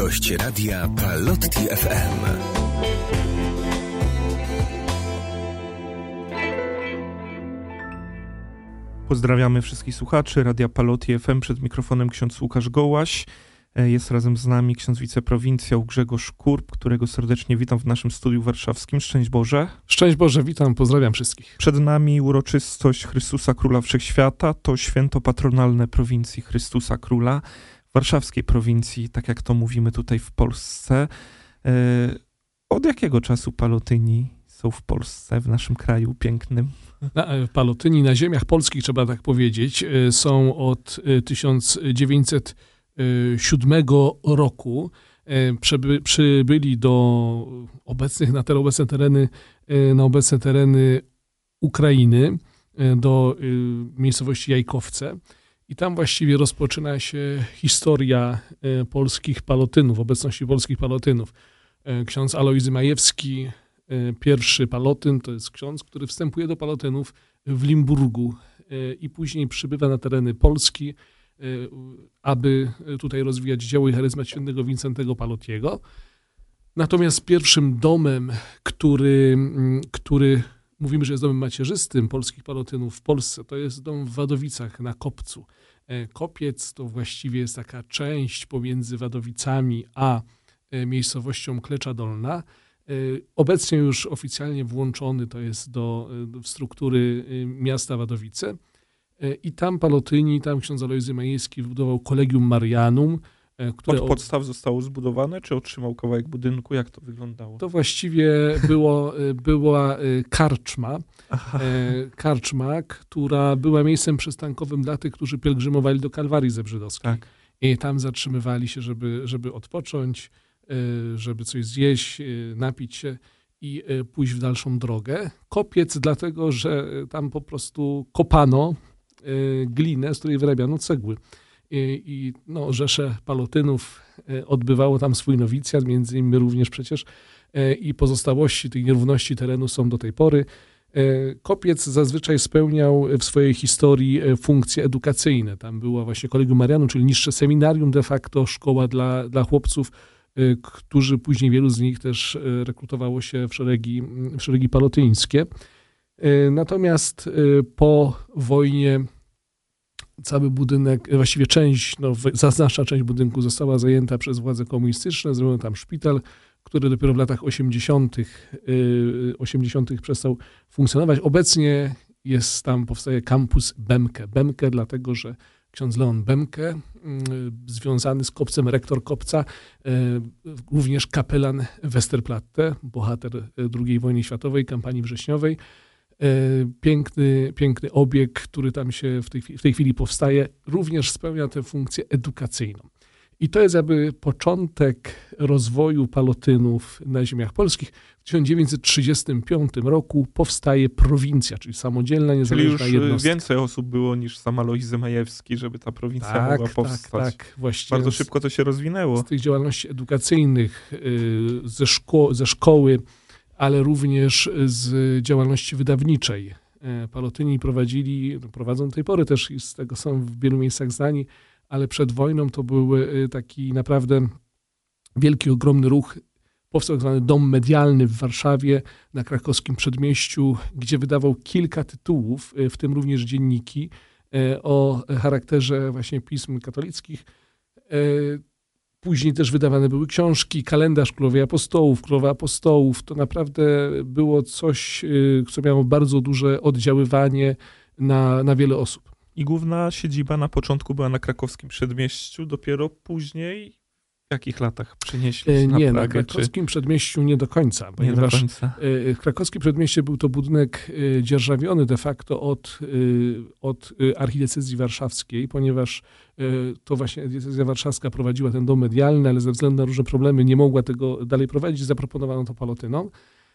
Gość radia Palotti FM. Pozdrawiamy wszystkich słuchaczy Radia Palotti FM. Przed mikrofonem ksiądz Łukasz Gołaś. E, Jest razem z nami ksiądz wiceprowincjał Grzegorz Kurb, którego serdecznie witam w naszym studiu warszawskim. Szczęść Boże. Szczęść Boże, witam, pozdrawiam wszystkich. Przed nami uroczystość Chrystusa Króla Wszechświata. To święto patronalne prowincji Chrystusa Króla, warszawskiej prowincji, tak jak to mówimy tutaj w Polsce. E, Od jakiego czasu palotyni są w Polsce, w naszym kraju pięknym? Na, e, Palotyni na ziemiach polskich, trzeba tak powiedzieć, e, są od e, 1907 roku. Przyby, przybyli do obecnych, na te obecne tereny, na obecne tereny Ukrainy, do miejscowości Jajkowce. I tam właściwie rozpoczyna się historia e, polskich palotynów, obecności polskich palotynów. E, Ksiądz Alojzy Majewski, e, pierwszy palotyn, to jest ksiądz, który wstępuje do palotynów w Limburgu i później przybywa na tereny Polski, aby tutaj rozwijać dzieło i charyzmat świętego Wincentego Palotiego. Natomiast pierwszym domem, który, mm, który mówimy, że jest domem macierzystym polskich palotynów w Polsce, to jest dom w Wadowicach na Kopcu. E, Kopiec to właściwie jest taka część pomiędzy Wadowicami a e, miejscowością Klecza Dolna. E, Obecnie już oficjalnie włączony to jest do, do struktury miasta Wadowice. I tam Palotyni, tam ksiądz Alojzy Majewski wybudował Kolegium Marianum, które Od podstaw zostało zbudowane, czy otrzymał kawałek budynku? Jak to wyglądało? to właściwie było, e, była e, karczma, Aha. e, karczma, która była miejscem przystankowym dla tych, którzy pielgrzymowali do Kalwarii Zebrzydowskiej. Tak. I tam zatrzymywali się, żeby, żeby odpocząć, e, żeby coś zjeść, e, napić się i e, pójść w dalszą drogę. Kopiec dlatego, że e, tam po prostu kopano e, glinę, z której wyrabiano cegły. I, i no, rzesze palotynów e, odbywało tam swój nowicjat, między innymi również przecież, e, i pozostałości tych nierówności terenu są do tej pory. E, Kopiec zazwyczaj spełniał w swojej historii funkcje edukacyjne. Tam było właśnie Kolegium Marianum, czyli niższe seminarium de facto, szkoła dla, dla chłopców, którzy później wielu z nich też rekrutowało się w szeregi, w szeregi palotyńskie. Natomiast po wojnie cały budynek, e, właściwie część, no, zaznacza część budynku została zajęta przez władze komunistyczne, zrobiono tam szpital, który dopiero w latach 80. y, 80. przestał funkcjonować. Obecnie jest tam, powstaje kampus Bemke. Bemke dlatego, że ksiądz Leon Bemke, y, związany z kopcem, rektor kopca, y, również kapelan Westerplatte, bohater II wojny światowej, kampanii wrześniowej. Y, Piękny, piękny obiekt, który tam się w tej, chwili- w tej chwili powstaje, również spełnia tę funkcję edukacyjną. I to jest jakby początek rozwoju palotynów na ziemiach polskich. W 1935 roku powstaje prowincja, czyli samodzielna, Czyli niezależna już y, jednostka. więcej osób było niż sam Alojzy Majewski, żeby ta prowincja tak, mogła tak, powstać. tak. Właściwie Bardzo z- szybko to się rozwinęło. z tych działalności edukacyjnych, y, ze, szko- ze szkoły, ale również z działalności wydawniczej. E, Palotyni prowadzili, no, prowadzą do tej pory też i z tego są w wielu miejscach znani, ale przed wojną to był y, taki naprawdę wielki, ogromny ruch. Powstał tak zwany dom medialny w Warszawie, na krakowskim przedmieściu, gdzie wydawał kilka tytułów, y, w tym również dzienniki, e, o charakterze właśnie pism katolickich. Później też wydawane były książki, kalendarz Królowej Apostołów, Królowa Apostołów. To naprawdę było coś, y, co miało bardzo duże oddziaływanie na, na wiele osób. I główna siedziba na początku była na krakowskim przedmieściu, dopiero później w jakich latach przenieśli E, na Nie, na Pragę, czy krakowskim przedmieściu nie do końca, nie do ponieważ końca? e, krakowskie przedmieście był to budynek e, dzierżawiony de facto od, od archidiecezji warszawskiej, ponieważ to właśnie diecezja warszawska prowadziła ten dom medialny, ale ze względu na różne problemy nie mogła tego dalej prowadzić, zaproponowano to palotynom.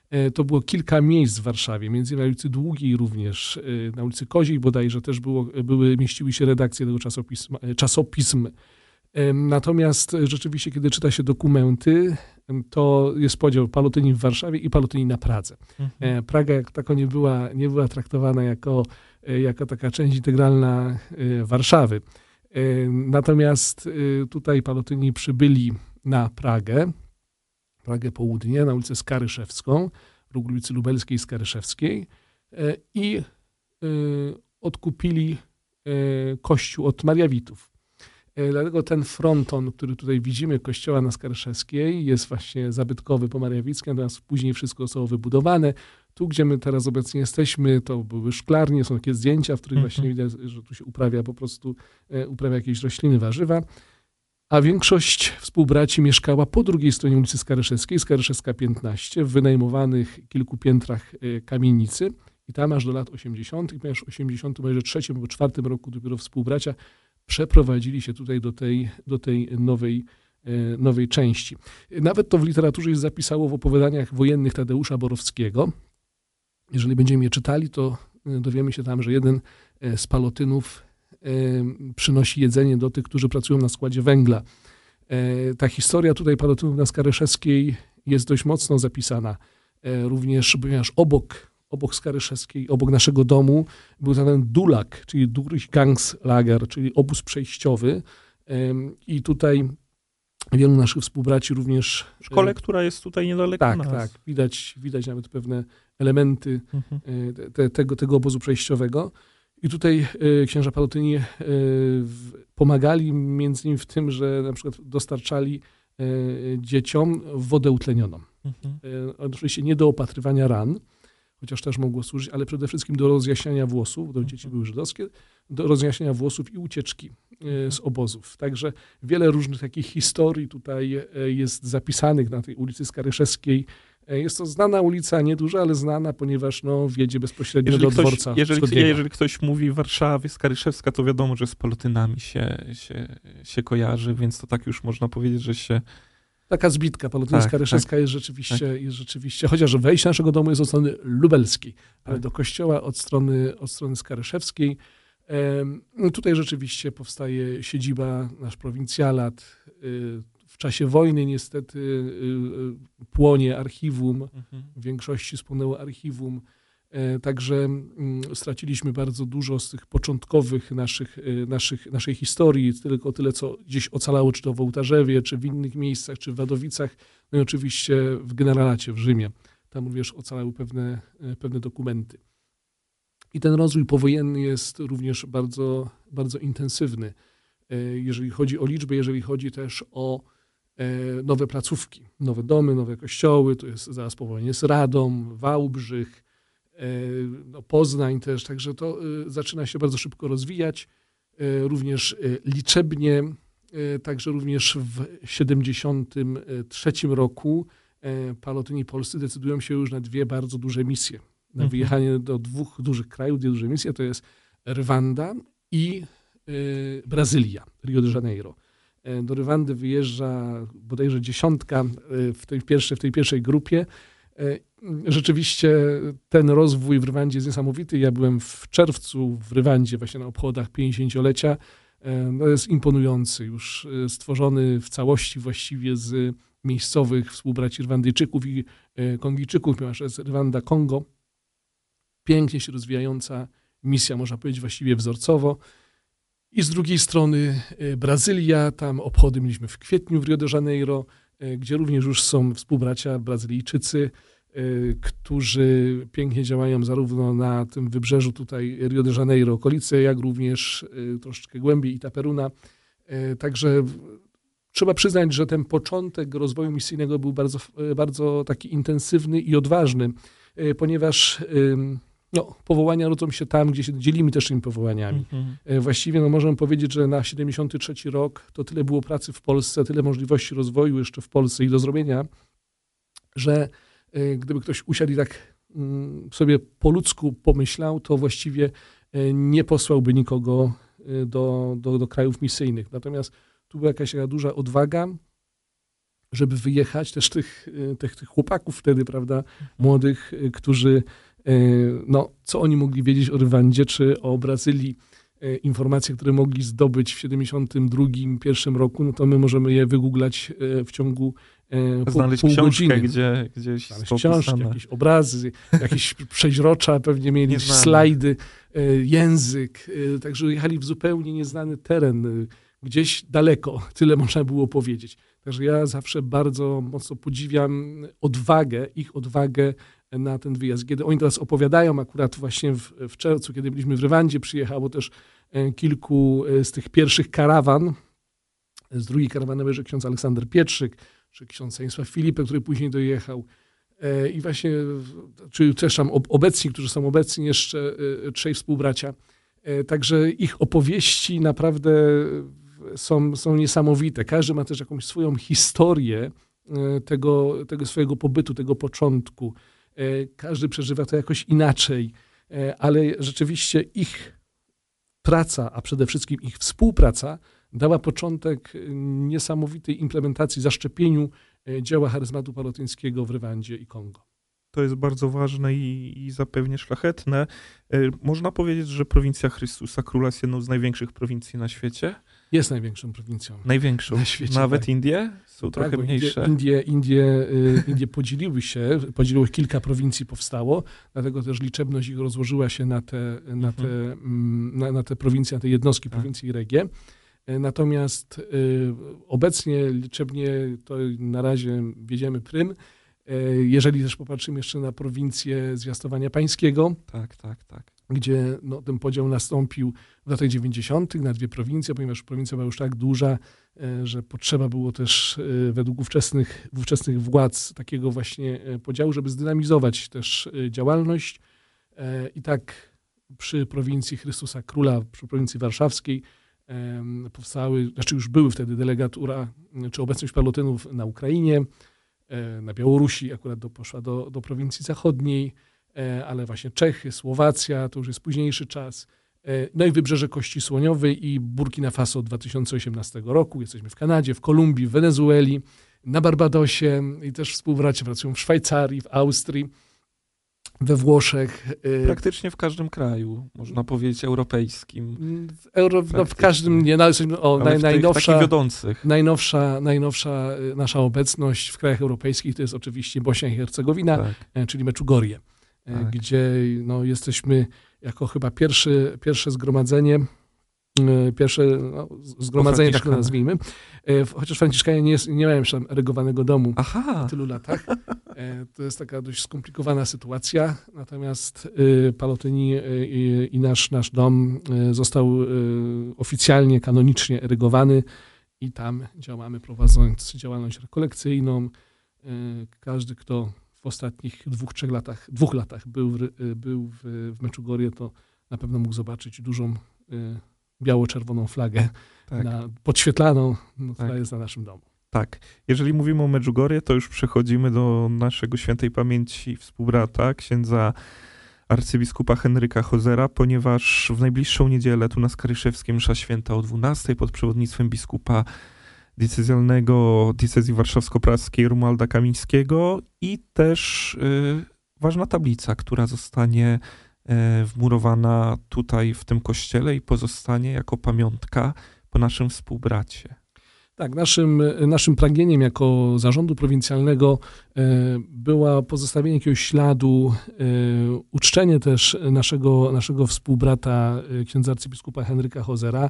E, To było kilka miejsc w Warszawie, między innymi na ulicy Długiej również, na ulicy Koziej bodajże też było, były, mieściły się redakcje tego czasopisma, czasopism. Natomiast e, rzeczywiście, kiedy czyta się dokumenty, to jest podział palotyni w Warszawie i palotyni na Pradze. Mhm. E, Praga jak tako nie była, nie była traktowana jako, e, jako taka część integralna Warszawy. Natomiast tutaj palotyni przybyli na Pragę, Pragę Południe, na ulicę Skaryszewską, ulicy Lubelskiej Skaryszewskiej i odkupili kościół od Mariawitów. Dlatego ten fronton, który tutaj widzimy kościoła na Skaryszewskiej jest właśnie zabytkowy po Mariawickiej, natomiast później wszystko zostało wybudowane. Tu, gdzie my teraz obecnie jesteśmy, to były szklarnie, są takie zdjęcia, w których mm -hmm. właśnie widać, że tu się uprawia po prostu, uprawia jakieś rośliny, warzywa a większość współbraci mieszkała po drugiej stronie ulicy Skaryszewskiej, Skaryszewska 15, w wynajmowanych kilku piętrach e, kamienicy. I tam aż do lat 80., i ponieważ w 83 albo 4 roku dopiero współbracia przeprowadzili się tutaj do tej, do tej nowej, e, nowej części. Nawet to w literaturze jest zapisało w opowiadaniach wojennych Tadeusza Borowskiego. Jeżeli będziemy je czytali, to e, dowiemy się tam, że jeden z palotynów przynosi jedzenie do tych, którzy pracują na składzie węgla. E, ta historia tutaj palotynów na Skaryszewskiej jest dość mocno zapisana. E, również, ponieważ obok, obok Skaryszewskiej, obok naszego domu był ten Dulak, czyli Durchgangslager, czyli obóz przejściowy. I tutaj wielu naszych współbraci również... W szkole, która jest tutaj niedaleko Tak, nas. tak. Widać, widać nawet pewne elementy mhm. E, te, tego, tego obozu przejściowego. I tutaj e, księża Palotyni e, pomagali między innymi w tym, że na przykład dostarczali dzieciom wodę utlenioną. Mhm. Oczywiście nie do opatrywania ran, chociaż też mogło służyć, ale przede wszystkim do rozjaśniania włosów, bo dzieci były żydowskie, do rozjaśniania włosów i ucieczki z obozów. Także wiele różnych takich historii tutaj jest zapisanych na tej ulicy Skaryszewskiej, E, jest to znana ulica, nieduża, ale znana, ponieważ no, wiedzie bezpośrednio jeżeli do ktoś, dworca jeżeli, jeżeli ktoś mówi Warszawie, Skaryszewska, to wiadomo, że z palotynami się, się, się kojarzy, więc to tak już można powiedzieć, że się... Taka zbitka palotyna tak, Skaryszewska tak, jest, rzeczywiście, tak. jest rzeczywiście, chociaż wejście naszego domu jest od strony lubelskiej, ale tak. do kościoła od strony, od strony Skaryszewskiej. E, tutaj rzeczywiście powstaje siedziba, nasz prowincjalat, y, w czasie wojny niestety y, płonie archiwum, mhm. w większości spłonęło archiwum, e, Także mm, straciliśmy bardzo dużo z tych początkowych naszych, y, naszych, naszej historii, tylko tyle, co gdzieś ocalało, czy to w Ołtarzewie, czy w innych miejscach, czy w Wadowicach, no i oczywiście w Generalacie w Rzymie. Tam również ocalały pewne, e, pewne dokumenty. I ten rozwój powojenny jest również bardzo, bardzo intensywny, e, jeżeli chodzi o liczbę, jeżeli chodzi też o E, nowe placówki, nowe domy, nowe kościoły, to jest zaraz powołanie z Radom, Wałbrzych, e, no Poznań też, także to e, zaczyna się bardzo szybko rozwijać, również liczebnie, także również w 73 roku palotyni polscy decydują się już na dwie bardzo duże misje, na mhm. wyjechanie do dwóch dużych krajów, dwie duże misje, to jest Rwanda i Brazylia, Rio de Janeiro. E, do Rwandy wyjeżdża bodajże dziesiątka e, w tej, pierwszej, w tej pierwszej grupie. E, rzeczywiście ten rozwój w Rwandzie jest niesamowity. Ja byłem w czerwcu w Rwandzie, właśnie na obchodach 50-lecia. No jest imponujący, już stworzony w całości właściwie z miejscowych współbraci Rwandyjczyków i Kongijczyków, ponieważ jest Rwanda Kongo. Pięknie się rozwijająca misja, można powiedzieć właściwie wzorcowo. I z drugiej strony e, Brazylia, tam obchody mieliśmy w kwietniu w Rio de Janeiro, e, gdzie również już są współbracia Brazylijczycy, e, którzy pięknie działają zarówno na tym wybrzeżu tutaj Rio de Janeiro, okolice, jak również troszeczkę głębiej Itaperuna. Także trzeba przyznać, że ten początek rozwoju misyjnego był bardzo, bardzo taki intensywny i odważny, ponieważ no, powołania rodzą się tam, gdzie się dzielimy też tymi powołaniami. Mhm. Właściwie no, możemy powiedzieć, że na 73 rok to tyle było pracy w Polsce, tyle możliwości rozwoju jeszcze w Polsce i do zrobienia, że gdyby ktoś usiadł i tak mm, sobie po ludzku pomyślał, to właściwie e, nie posłałby nikogo do, do, do krajów misyjnych. Natomiast tu była jakaś taka duża odwaga, żeby wyjechać, też tych, tych, tych chłopaków wtedy, prawda, młodych, którzy E, no, co oni mogli wiedzieć o Rwandzie czy o Brazylii, e, informacje, które mogli zdobyć w 72 pierwszym roku, no to my możemy je wygooglać e, w ciągu Znaleźć pół książkę, godziny. gdzie gdzieś Znaleźć książki, jakieś obrazy, jakieś przeźrocza, pewnie mieli slajdy, język, także jechali w zupełnie nieznany teren. gdzieś daleko, tyle można było powiedzieć. Także ja zawsze bardzo mocno podziwiam odwagę, ich odwagę na ten wyjazd. Kiedy oni teraz opowiadają, akurat właśnie w, w czerwcu, kiedy byliśmy w Rywandzie, przyjechało też e, kilku e, z tych pierwszych karawan. Z drugiej karawany będzie ksiądz Aleksander Pietrzyk, czy ksiądz Stanisław Filipek, który później dojechał. E, I właśnie, czy też tam obecni, którzy są obecni jeszcze, trzej współbracia. Także ich opowieści naprawdę są, są niesamowite. Każdy ma też jakąś swoją historię tego, tego swojego pobytu, tego początku. E, każdy przeżywa to jakoś inaczej, e, ale rzeczywiście ich praca, a przede wszystkim ich współpraca dała początek niesamowitej implementacji, zaszczepieniu e, dzieła charyzmatu palotyńskiego w Rwandzie i Kongo. To jest bardzo ważne i, i zapewnie szlachetne. Można powiedzieć, że prowincja Chrystusa Króla jest jedną z największych prowincji na świecie? Jest największą prowincją. Największą. Na świecie. Nawet tak. Indie są tak, trochę mniejsze. Indie, Indie, y, Indie podzieliły się, podzieliły kilka prowincji powstało, dlatego też liczebność ich rozłożyła się na te, na te, mhm. Mm, na, na te prowincje, na te jednostki tak. prowincji i regie. Natomiast y, obecnie liczebnie to na razie wiedziemy prym. E, jeżeli też popatrzymy jeszcze na prowincję zwiastowania pańskiego, tak, tak, tak gdzie no, ten podział nastąpił w latach 90. na dwie prowincje, ponieważ prowincja była już tak duża, e, że potrzeba było też według ówczesnych, ówczesnych władz takiego właśnie podziału, żeby zdynamizować też działalność. I tak przy prowincji Chrystusa Króla, przy prowincji warszawskiej powstały, znaczy już były wtedy delegatura, czy obecność palotynów na Ukrainie, na Białorusi, akurat do, poszła do, do prowincji zachodniej, E, ale właśnie Czechy, Słowacja, to już jest późniejszy czas. E, no i Wybrzeże Kości Słoniowej i Burkina Faso od 2018 roku. Jesteśmy w Kanadzie, w Kolumbii, w Wenezueli, na Barbadosie i też współbracia pracują w Szwajcarii, w Austrii, we Włoszech. E, Praktycznie w każdym kraju, można powiedzieć, europejskim. W, Euro, no w każdym, nie, no, o, naj, najnowsza, wiodących. Najnowsza, najnowsza nasza obecność w krajach europejskich to jest oczywiście Bośnia i Hercegowina, tak. czyli Meczugorje. E, tak. gdzie no, jesteśmy jako chyba pierwszy, pierwsze zgromadzenie, e, pierwsze no, zgromadzenie, tak to nazwijmy. E, chociaż Franciszkanie nie, nie mają jeszcze erygowanego domu Aha. w tylu latach. To jest taka dość skomplikowana sytuacja. Natomiast Palotyni i, nasz, nasz dom został oficjalnie, kanonicznie erygowany i tam działamy prowadząc działalność rekolekcyjną. Każdy, kto w ostatnich dwóch, trzech latach, dwóch latach był, w, był w, w Meczugorje, to na pewno mógł zobaczyć dużą biało-czerwoną flagę tak. na, podświetlaną, no, która tak. jest na naszym domu. Tak. Jeżeli mówimy o Medjugorje, to już przechodzimy do naszego świętej pamięci współbrata, księdza arcybiskupa Henryka Hozera, ponieważ w najbliższą niedzielę tu na Skaryszewskim msza święta o 12 pod przewodnictwem biskupa diecezjalnego diecezji warszawsko-praskiej Romualda Kamińskiego i też y, ważna tablica, która zostanie wmurowana tutaj w tym kościele i pozostanie jako pamiątka po naszym współbracie. Tak, naszym, naszym pragnieniem jako zarządu prowincjalnego y, była pozostawienie jakiegoś śladu, uczczenie też naszego, naszego współbrata, księdza arcybiskupa Henryka Hozera,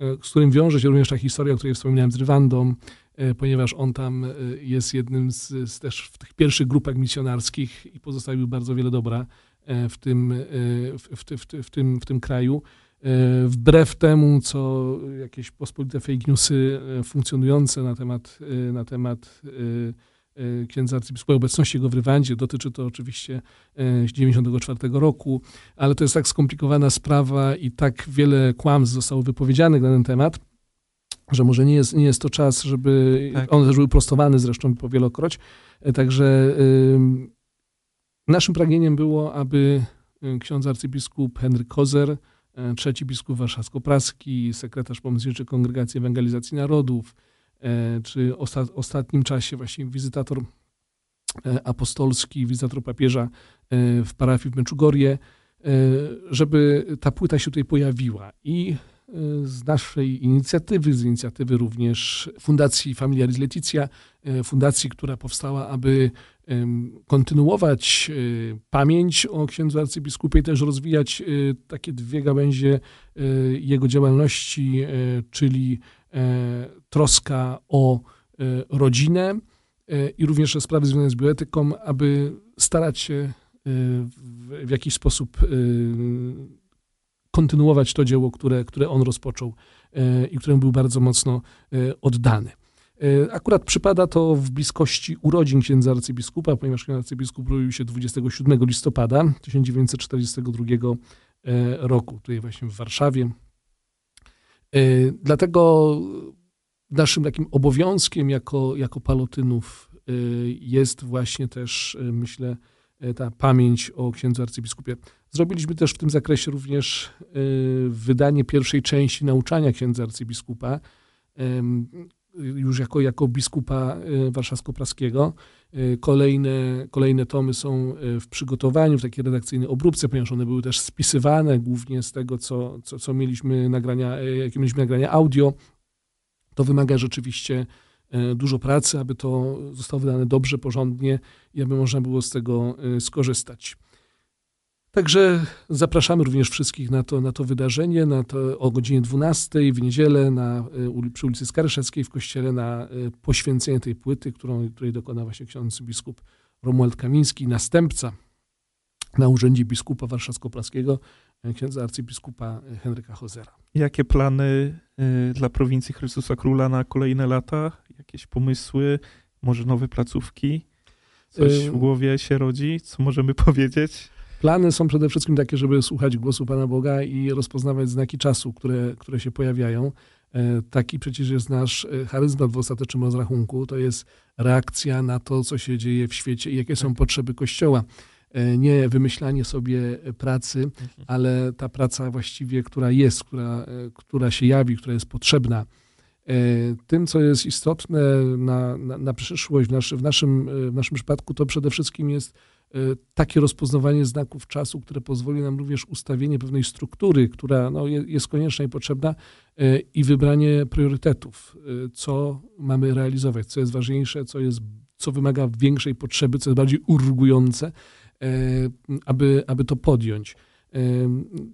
E, z którym wiąże się również ta historia, o której wspominałem z Rywandą, e, ponieważ on tam e, jest jednym z, z też w tych pierwszych grupach misjonarskich i pozostawił bardzo wiele dobra w tym, w, w, w, w, tym, w tym kraju. Wbrew temu, co jakieś pospolite fake newsy funkcjonujące na temat, na temat E, księdza arcybiskupa obecności jego w Rywandzie. Dotyczy to oczywiście 94 e, roku, ale to jest tak skomplikowana sprawa i tak wiele kłamstw zostało wypowiedzianych na ten temat, że może nie jest, nie jest to czas, żeby... Tak. One też były prostowane zresztą powielokroć. E, także naszym pragnieniem było, aby ksiądz arcybiskup Henryk Kozer, trzeci biskup warszawsko-praski, sekretarz pomocniczy Kongregacji Ewangelizacji Narodów, E, czy osta ostatnim czasie właśnie wizytator apostolski, wizytator papieża w parafii w Meczugorje, żeby ta płyta się tutaj pojawiła. I z naszej inicjatywy, z inicjatywy również Fundacji Familiaris Leticia, fundacji, która powstała, aby kontynuować pamięć o księdzu arcybiskupie i też rozwijać takie dwie gałęzie jego działalności, czyli troska o rodzinę i również sprawy związane z bioetyką, aby starać się w, w jakiś sposób kontynuować to dzieło, które, które on rozpoczął i któremu był bardzo mocno oddany. E, akurat przypada to w bliskości urodzin księdza arcybiskupa, ponieważ ksiądz arcybiskup urodził się 27 listopada 1942 e, roku, tutaj właśnie w Warszawie. E, dlatego naszym takim obowiązkiem jako, jako palotynów jest właśnie też, myślę, ta pamięć o księdzu arcybiskupie. Zrobiliśmy też w tym zakresie również wydanie pierwszej części nauczania księdza arcybiskupa już jako, jako biskupa e, warszawsko-praskiego. E, kolejne, kolejne tomy są e, w przygotowaniu, w takiej redakcyjnej obróbce, ponieważ one były też spisywane głównie z tego, co, co, co mieliśmy nagrania, jakie mieliśmy nagrania audio. To wymaga rzeczywiście dużo pracy, aby to zostało wydane dobrze, porządnie i aby można było z tego skorzystać. Także zapraszamy również wszystkich na to, na to wydarzenie na to, o godzinie 12 w niedzielę na, y, przy ulicy Skaryszewskiej w kościele na y, poświęcenie tej płyty, którą, której dokona właśnie ksiądz biskup Romuald Kamiński, następca na urzędzie biskupa warszawsko-praskiego, y, księdza arcybiskupa Henryka Hozera. Jakie plany dla prowincji Chrystusa Króla na kolejne lata? Jakieś pomysły? Może nowe placówki? Coś w głowie się rodzi? Co możemy powiedzieć? Plany są przede wszystkim takie, żeby słuchać głosu Pana Boga i rozpoznawać znaki czasu, które, które się pojawiają. E, taki przecież jest nasz e, charyzmat w ostatecznym rozrachunku. To jest reakcja na to, co się dzieje w świecie i jakie są tak. potrzeby Kościoła. E, nie wymyślanie sobie pracy, mhm. ale ta praca właściwie, która jest, która, która się jawi, która jest potrzebna. Tym, co jest istotne na, na, na przyszłość w, naszy, w, naszym, w naszym przypadku, to przede wszystkim jest takie rozpoznawanie znaków czasu, które pozwoli nam również ustawienie pewnej struktury, która no, jest konieczna i potrzebna e, i wybranie priorytetów, e, co mamy realizować, co jest ważniejsze, co, jest, co wymaga większej potrzeby, co jest bardziej urgujące, aby, aby to podjąć.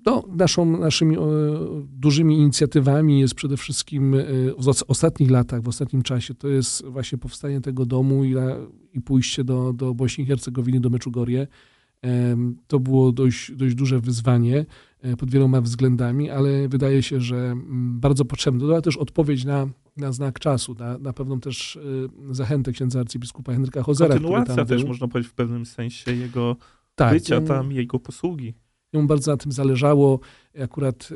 No, naszą, naszymi dużymi inicjatywami jest przede wszystkim w ostatnich latach, w ostatnim czasie, to jest właśnie powstanie tego domu i, i pójście do, do Bośni i Hercegowiny, do Meczugorje. To było dość, dość duże wyzwanie e, pod wieloma względami, ale wydaje się, że mm, bardzo potrzebne. To też odpowiedź na, na znak czasu, na, na pewną też e, zachętę księdza arcybiskupa Henryka Hozera. Kontynuacja też, był. można powiedzieć, w pewnym sensie jego tak, bycia tam, jego posługi. Jemu bardzo na tym zależało. Akurat y,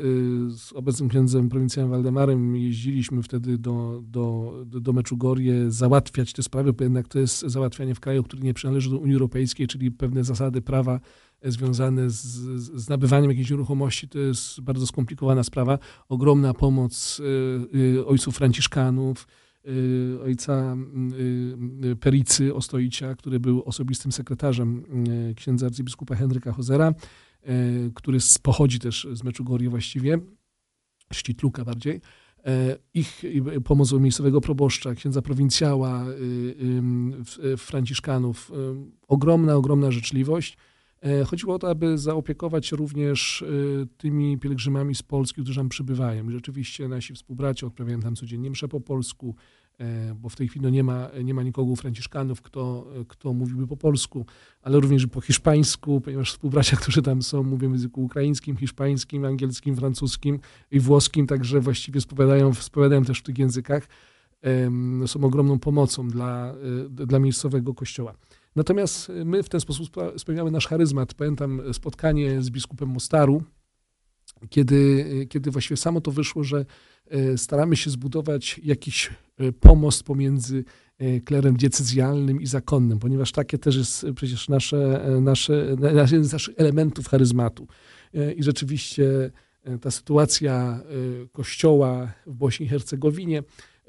z obecnym księdzem prowincjalnym Waldemarem jeździliśmy wtedy do, do, do Meczugorje załatwiać te sprawy, bo jednak to jest załatwianie w kraju, który nie przynależy do Unii Europejskiej, czyli pewne zasady prawa związane z, z nabywaniem jakiejś nieruchomości. To jest bardzo skomplikowana sprawa. Ogromna pomoc y, y, ojców franciszkanów, ojca Pericy Ostoicia, który był osobistym sekretarzem księdza arcybiskupa Henryka Hozera, E, który pochodzi też z Meczugorje właściwie, Sztitluka bardziej. E, ich pomoc miejscowego proboszcza, księdza prowincjała, franciszkanów. E, ogromna, ogromna życzliwość. Chodziło o to, aby zaopiekować się również tymi pielgrzymami z Polski, którzy tam przybywają. I rzeczywiście nasi współbracia odprawiają tam codziennie msze po polsku, E, bo w tej chwili no nie, ma, nie ma nikogo u Franciszkanów, kto, kto mówiłby po polsku, ale również po hiszpańsku, ponieważ współbracia, którzy tam są, mówią w języku ukraińskim, hiszpańskim, angielskim, francuskim i włoskim, także właściwie spowiadają, spowiadają też w tych językach. No, są ogromną pomocą dla, e, dla miejscowego kościoła. Natomiast my w ten sposób spełniamy nasz charyzmat. Pamiętam spotkanie z biskupem Mostaru, kiedy, kiedy właściwie samo to wyszło, że e, staramy się zbudować jakiś e, pomost pomiędzy e, klerem decyzjalnym i zakonnym, ponieważ takie też jest przecież nasze, nasze, jeden z naszych elementów charyzmatu. I rzeczywiście ta sytuacja kościoła w Bośni i Hercegowinie,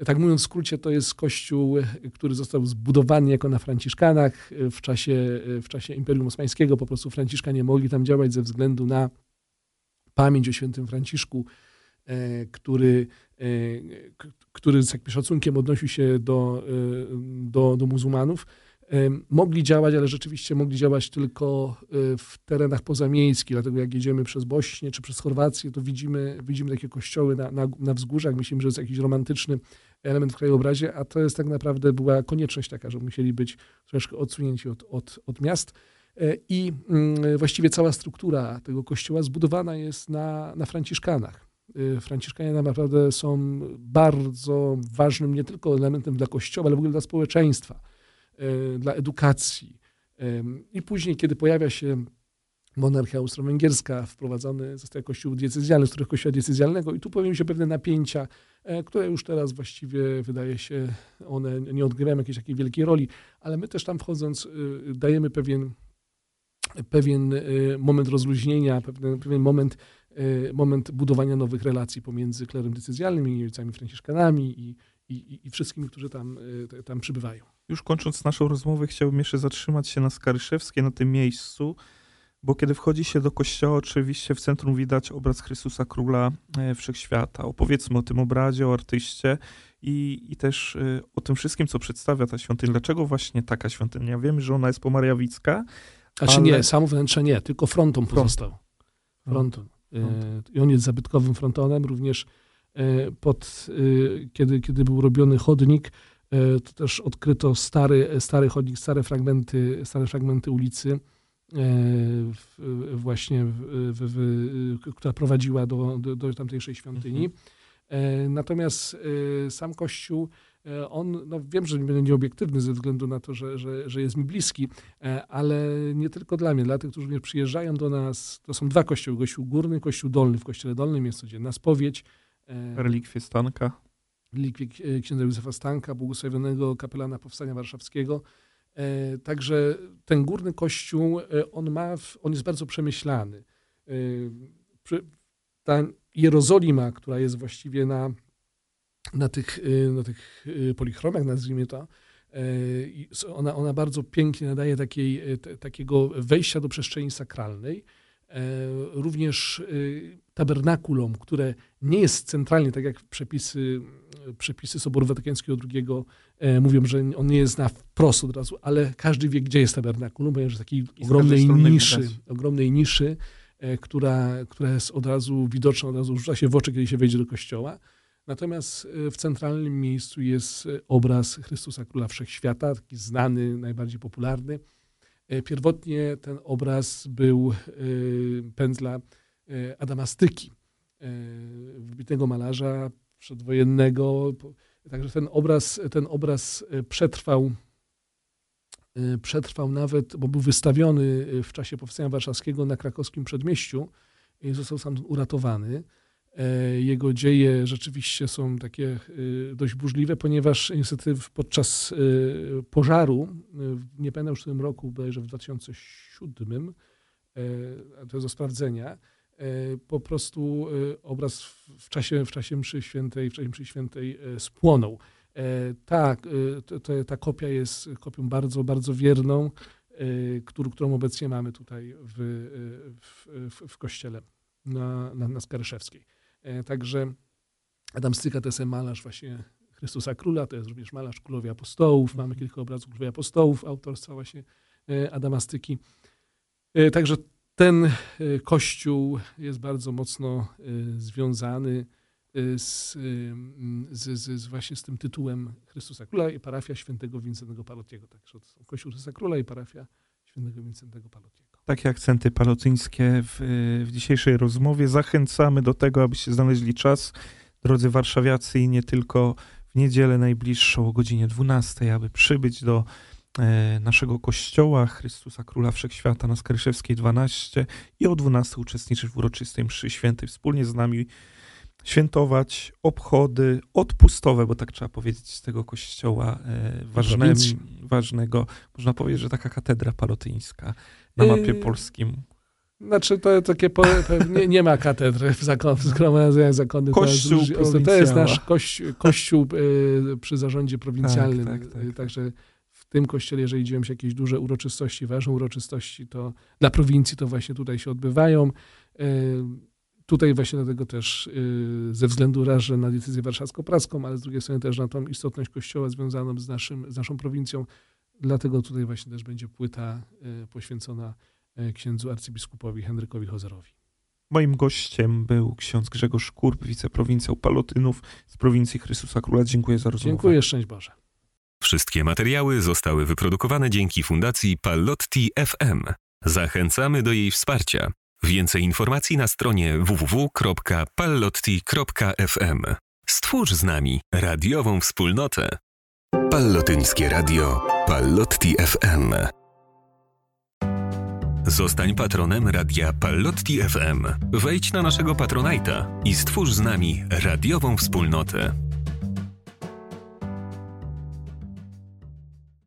tak mówiąc w skrócie, to jest kościół, który został zbudowany jako na Franciszkanach w czasie, w czasie Imperium Osmańskiego. Po prostu Franciszkanie mogli tam działać ze względu na pamięć o świętym Franciszku, e, który, e, który z jakimś szacunkiem odnosił się do, e, do, do muzułmanów. mogli działać, ale rzeczywiście mogli działać tylko w terenach pozamiejskich, dlatego jak jedziemy przez Bośnię czy przez Chorwację, to widzimy, widzimy takie kościoły na, na, na wzgórzach, myślimy, że jest jakiś romantyczny element w krajobrazie, a to jest tak naprawdę była konieczność taka, że musieli być troszkę odsunięci od, od, od miast. E, I mm, właściwie cała struktura tego kościoła zbudowana jest na, na Franciszkanach. E, Franciszkanie naprawdę są bardzo ważnym nie tylko elementem dla kościoła, ale w ogóle dla społeczeństwa, e, dla edukacji. I później, kiedy pojawia się monarchia austro-węgierska, wprowadzony zostaje kościół diecezjalny, z których kościoła diecezjalnego i tu pojawiły się pewne napięcia, które już teraz właściwie wydaje się, one nie odgrywają jakiejś takiej wielkiej roli, ale my też tam wchodząc dajemy pewien pewien y, moment rozluźnienia, pewien, pewien moment, moment budowania nowych relacji pomiędzy klerem decyzjalnym i ojcami franciszkanami i, i, i wszystkimi, którzy tam, y, tam przybywają. Już kończąc naszą rozmowę, chciałbym jeszcze zatrzymać się na Skaryszewskiej, na tym miejscu, bo kiedy wchodzi się do kościoła, oczywiście w centrum widać obraz Chrystusa Króla e, Wszechświata. Opowiedzmy o tym obrazie, o artyście i, i też o tym wszystkim, co przedstawia ta świątynia. Dlaczego właśnie taka świątynia? Wiemy, że ona jest pomariawicka, znaczy ale... nie, samo wnętrze nie, tylko fronton pozostał. Fronton. E, I on jest zabytkowym frontonem, również e, pod, e, kiedy, kiedy był robiony chodnik, to też odkryto stary, stary chodnik, stare fragmenty, stare fragmenty ulicy, właśnie, w, w, w, która prowadziła do, do, do tamtejszej świątyni. Mhm. Natomiast sam kościół on, no wiem, że nie będę nieobiektywny ze względu na to, że, że, że jest mi bliski, e, ale nie tylko dla mnie, dla tych, którzy przyjeżdżają do nas, to są dwa kościoły, kościół górny, kościół dolny. W kościele dolnym jest codzienna spowiedź. E, Relikwie Stanka. Relikwie księdza Józefa Stanka, błogosławionego kapelana Powstania Warszawskiego. Także ten górny kościół, on ma, on jest bardzo przemyślany. Ta Jerozolima, która jest właściwie na na tych, y, na tych y, polichromach, nazwijmy to, y, ona, ona bardzo pięknie nadaje takiej, takiego wejścia do przestrzeni sakralnej. Również tabernakulum, które nie jest centralnie, tak jak przepisy, przepisy Soboru Watykańskiego II mówią, że on nie jest na wprost od razu, ale każdy wie, gdzie jest tabernakulum, ponieważ takiej ogromnej niszy, ogromnej niszy, która, która jest od razu widoczna, od razu rzuca się w oczy, kiedy się wejdzie do kościoła. Natomiast e, w centralnym miejscu jest e, obraz Chrystusa Króla Wszechświata, taki znany, najbardziej popularny. E, pierwotnie ten obraz był pędzla Adama Styki, wybitnego malarza przedwojennego. Także ten obraz, ten obraz przetrwał, przetrwał nawet, bo był wystawiony w czasie Powstania Warszawskiego na krakowskim przedmieściu i został sam uratowany. E, jego dzieje rzeczywiście są takie e, dość burzliwe, ponieważ niestety podczas e, pożaru, nie pamiętam już w tym roku, bodajże w 2007, to jest do sprawdzenia, po prostu obraz w czasie, w czasie mszy świętej, w czasie mszy świętej spłonął. Ta, ta, kopia jest kopią bardzo, bardzo wierną, którą, którą obecnie mamy tutaj w, w, w kościele na, na, na Skaryszewskiej. E, także Adam Styka to jest malarz właśnie Chrystusa Króla, to jest również malarz Królowie Apostołów. Mamy kilka obrazów Królowie Apostołów autorstwa właśnie e, Adama Styki. E, także ten kościół jest bardzo mocno związany z, z, z, właśnie z tym tytułem Chrystusa Króla i parafia świętego Wincentego Palotiego. Także to są kościół Chrystusa Króla i parafia świętego Wincentego Palotiego takie akcenty palotyńskie w, w dzisiejszej rozmowie. Zachęcamy do tego, abyście znaleźli czas, drodzy warszawiacy, i nie tylko w niedzielę najbliższą o godzinie 12, aby przybyć do e, naszego kościoła Chrystusa Króla Wszechświata na Skaryszewskiej 12 i o 12 uczestniczyć w uroczystej mszy świętej wspólnie z nami świętować obchody odpustowe, bo tak trzeba powiedzieć, z tego kościoła e, ważne, ważnego. Można powiedzieć, że taka katedra palotyńska na mapie yy, polskim. Znaczy, to takie, po, nie, nie ma katedry w, zakon, w zgromadzeniach zakonnych. Kościół to, to jest nasz kościół, kościół yy, przy zarządzie prowincjalnym. Tak, tak, tak, Także w tym kościele, jeżeli dzieją się jakieś duże uroczystości, ważne uroczystości, to dla prowincji to właśnie tutaj się odbywają. Tutaj właśnie dlatego też ze względu raz, że na decyzję warszawsko-praską, ale z drugiej strony też na tą istotność kościoła związaną z, naszym, z naszą prowincją, Dlatego tutaj właśnie też będzie płyta e, poświęcona e, księdzu arcybiskupowi Henrykowi Hozerowi. Moim gościem był ksiądz Grzegorz Kurb, wiceprowincjał Palotynów z prowincji Chrystusa Króla. Dziękuję za rozmowę. Dziękuję, szczęść Boże. Wszystkie materiały zostały wyprodukowane dzięki Fundacji Pallotti FM. Zachęcamy do jej wsparcia. Więcej informacji na stronie www.pallotti.fm. Stwórz z nami radiową wspólnotę. Pallotyńskie Radio Pallotti FM. Zostań patronem radia Pallotti FM. Wejdź na naszego patronajta i stwórz z nami radiową wspólnotę.